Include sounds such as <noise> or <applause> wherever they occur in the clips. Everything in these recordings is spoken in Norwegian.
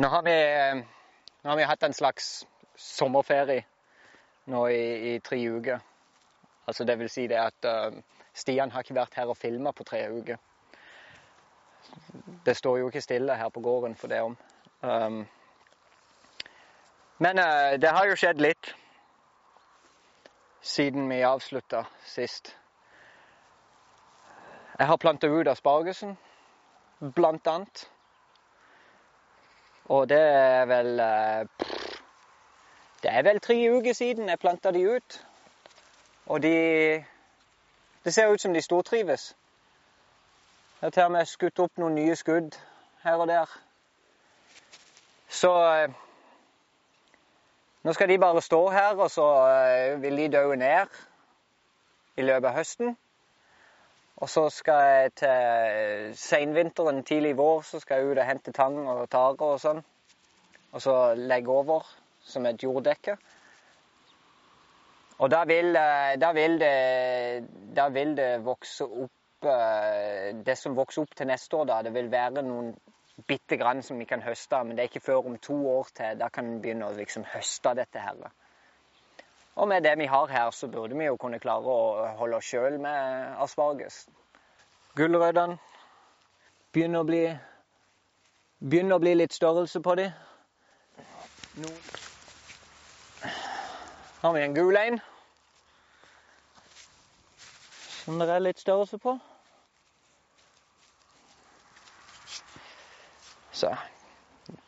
Nå har vi, nå har vi hatt en slags sommerferie nå i, i tre uker. Altså det vil si det at uh, Stian har ikke vært her og filma på tre uker. Det står jo ikke stille her på gården for det om. Um, men uh, det har jo skjedd litt siden vi avslutta sist. Jeg har planta ut aspargesen, blant annet. Og det er vel eh, Det er vel tre uker siden jeg planta de ut. Og de Det ser ut som de stortrives. Jeg har til og med skutt opp noen nye skudd her og der. Så eh, nå skal de bare stå her, og så eh, vil de dø ned i løpet av høsten. Og så skal jeg til seinvinteren, tidlig vår, så skal jeg ut og hente tang og tare og sånn. Og så legge over som et jorddekke. Og da vil, da vil, da vil det vokse opp Det som vokser opp til neste år, da, det vil være noen bitte grann som vi kan høste. Men det er ikke før om to år til. Da kan vi begynne å liksom høste dette her. Og med det vi har her, så burde vi jo kunne klare å holde oss sjøl med asparges. Gulrøttene begynner å bli Begynner å bli litt størrelse på dem. Nå har vi en gul en som det er litt størrelse på. Så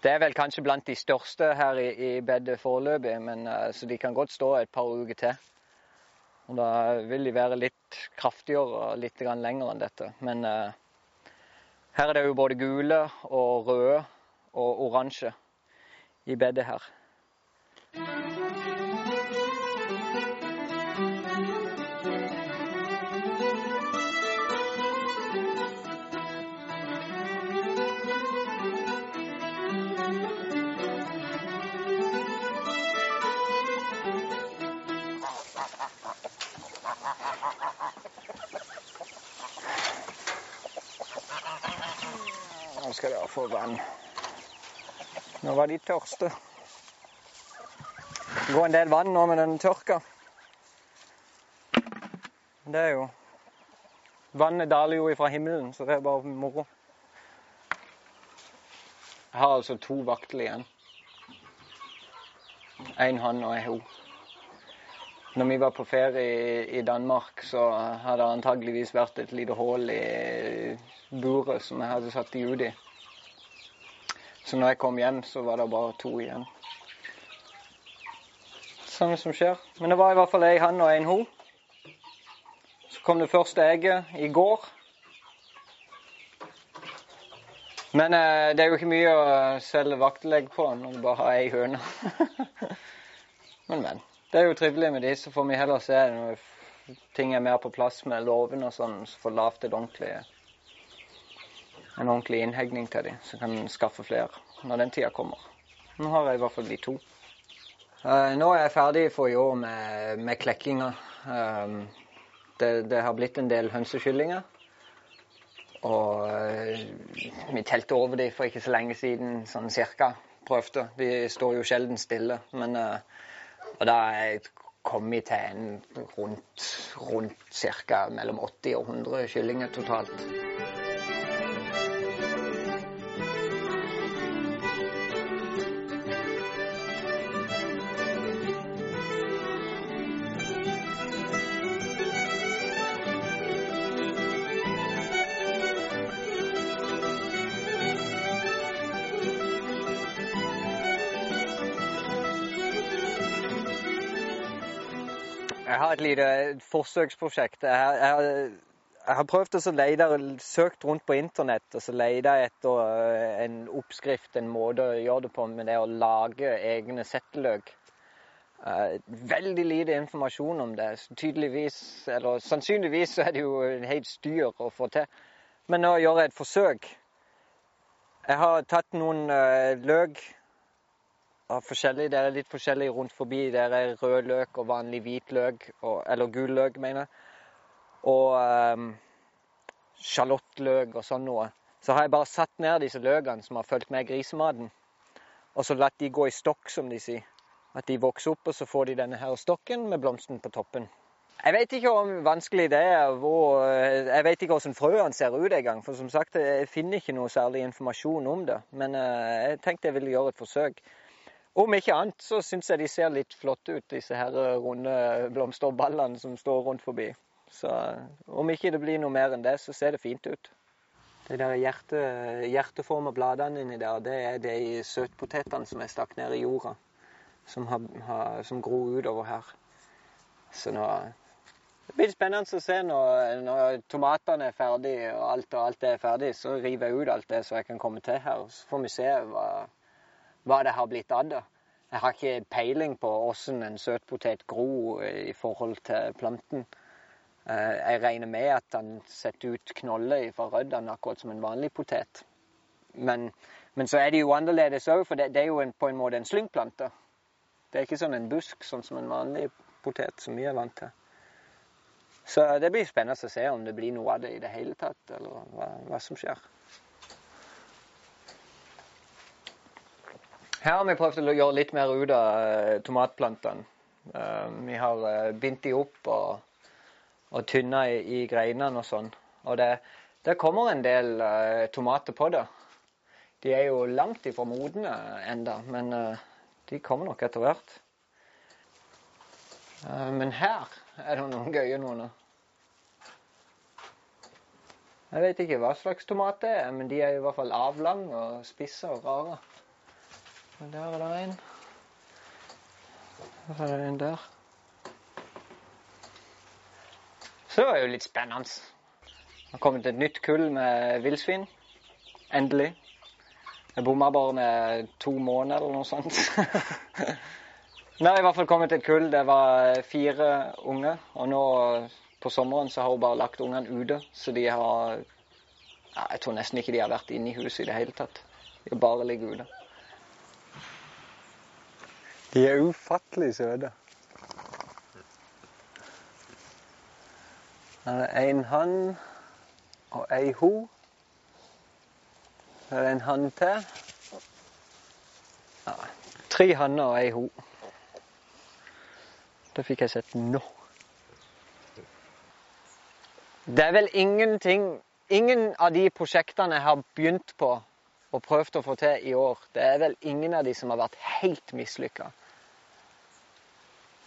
det er vel kanskje blant de største her i, i bedet foreløpig, men uh, så de kan godt stå et par uker til. Og da vil de være litt kraftigere og litt lenger enn dette. Men uh, her er det jo både gule og røde og oransje i bedet her. Skal dere få vann. Nå var de tørste. Det går en del vann nå med den tørka. Det er jo Vannet daler jo ifra himmelen, så det er bare moro. Jeg har altså to vakter igjen. En han og en ho. Når vi var på ferie i Danmark, så hadde det antageligvis vært et lite hull i buret som jeg hadde satt de ut i. Så når jeg kom hjem, så var det bare to igjen. Samme som skjer. Men det var i hvert fall ei hann og en ho. Så kom det første egget i går. Men eh, det er jo ikke mye å selge vaktelegg på når du bare har ei høne. <laughs> men, men. Det er jo trivelig med de, så får vi heller se når ting er mer på plass med låven og sånn, så får lavt et ordentlig en ordentlig innhegning til dem, så kan en skaffe flere når den tida kommer. Nå har jeg i hvert fall de to. Uh, nå er jeg ferdig for i år med, med klekkinga. Um, det, det, har blitt en del hønsekyllinger. Og uh, vi telte over dem for ikke så lenge siden, sånn cirka. Prøvde. De står jo sjelden stille. Men uh, og da er jeg kommet til en rundt, rundt ca. mellom 80 og 100 kyllinger totalt. Jeg har et lite forsøksprosjekt. Jeg, jeg, jeg har prøvd å lete søkt rundt på internett og så lete etter eh, en oppskrift, en måte å gjøre det på med det å lage egne setteløk. Uh, veldig lite informasjon om det. Tydeligvis, eller Sannsynligvis er det jo helt styr å få til. Men nå gjør jeg et forsøk. Jeg har tatt noen uh, løk forskjellig. Det er litt forskjellig rundt forbi. Der er rød løk og vanlig hvit løk, og, eller gul løk, mener jeg. Og um, sjalottløk og sånn noe. Så har jeg bare satt ned disse løkene som har fulgt med grisematen, og så latt de gå i stokk, som de sier. At de vokser opp, og så får de denne her stokken med blomsten på toppen. Jeg vet ikke om vanskelig det er. Hvor, jeg vet ikke hvordan frøene ser ut engang. For som sagt, jeg finner ikke noe særlig informasjon om det. Men uh, jeg tenkte jeg ville gjøre et forsøk. Om ikke annet så syns jeg de ser litt flotte ut, disse her runde blomsterballene som står rundt forbi. Så om ikke det blir noe mer enn det, så ser det fint ut. De der hjerte, hjerteforma bladene inni der, det er de søtpotetene som jeg stakk ned i jorda. Som, har, har, som gror utover her. Så nå det blir spennende å se når, når tomatene er ferdige og alt og alt er ferdig. Så river jeg ut alt det så jeg kan komme til her. Så får vi se hva, hva det har blitt av det. Jeg har ikke peiling på hvordan en søtpotet gror i forhold til planten. Eh, jeg regner med at den setter ut knoller fra røttene, akkurat som en vanlig potet. Men, men, så er det jo annerledes òg, for det, det, er jo en, på en måte en slyngplante. Det er ikke sånn en busk, sånn som en vanlig potet, som vi er vant til. Så det blir spennende å se om det blir noe av det i det hele tatt, eller hva, hva som skjer. Her har vi prøvd å gjøre litt mer ut av uh, tomatplantene. Uh, vi har uh, bindt de opp og, og tynna i, i greinene og sånn. Og det, det, kommer en del tomater på det. De er jo langt ifra modne enda, men de kommer nok etter hvert. men her er det noen gøye noen. Jeg vet ikke hva slags tomat det er, men de er i hvert fall avlange og spisse og rare. Der er det en. Så er det en der. Så det var jo litt spennende. Det har kommet et nytt kull med villsvin. Endelig. Jeg bomma bare med to måneder eller noe sånt. <laughs> Det har i hvert fall kommet et kull. Det var fire unge. Og nå på sommeren så har hun bare lagt ungene ute. Så de har Jeg tror nesten ikke de har vært inne i huset i det hele tatt. De bare ligger ute. De er ufattelig søte. Her er en hann og ei ho. Her er en hann til. Ja, tre hanner og ei ho. Det fikk jeg sett nå. Det er vel ingenting Ingen av de prosjektene jeg har begynt på og prøvd å få til i år, det er vel ingen av de som har vært helt mislykka.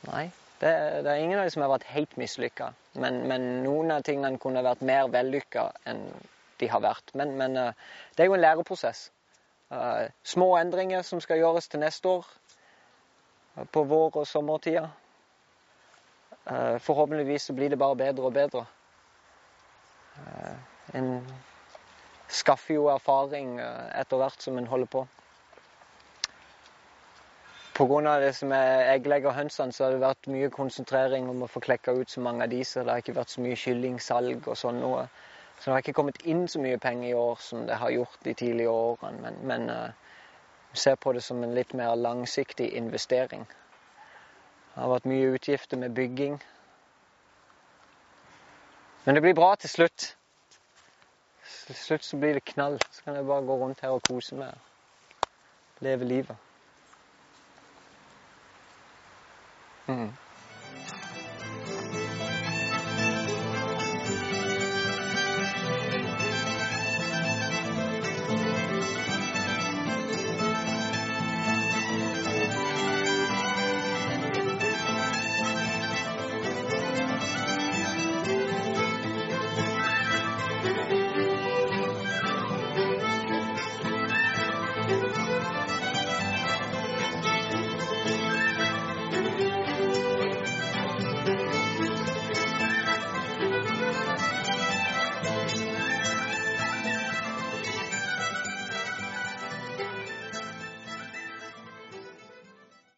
Nei, det, det, er ingen av dem som har vært helt mislykka. Men, men, noen av tingene kunne vært mer vellykka enn de har vært. Men, men uh, det er jo en læreprosess. Uh, små endringer som skal gjøres til neste år. Uh, på vår- og sommertida. forhåpentligvis så blir det bare bedre og bedre. en skaffer jo erfaring etter hvert som en holder på. Pga. det som er egglegg og hønsene, så har det vært mye konsentrering om å få klekka ut så mange av de, så det har ikke vært så mye kyllingsalg og sånn noe. Så det har ikke kommet inn så mye penger i år som det har gjort de tidlige årene. Men, men uh, ser på det som en litt mer langsiktig investering. Det har vært mye utgifter med bygging. Men det blir bra til slutt. Til slutt så blir det knall. Så kan jeg bare gå rundt her og kose meg. Leve livet. Mm.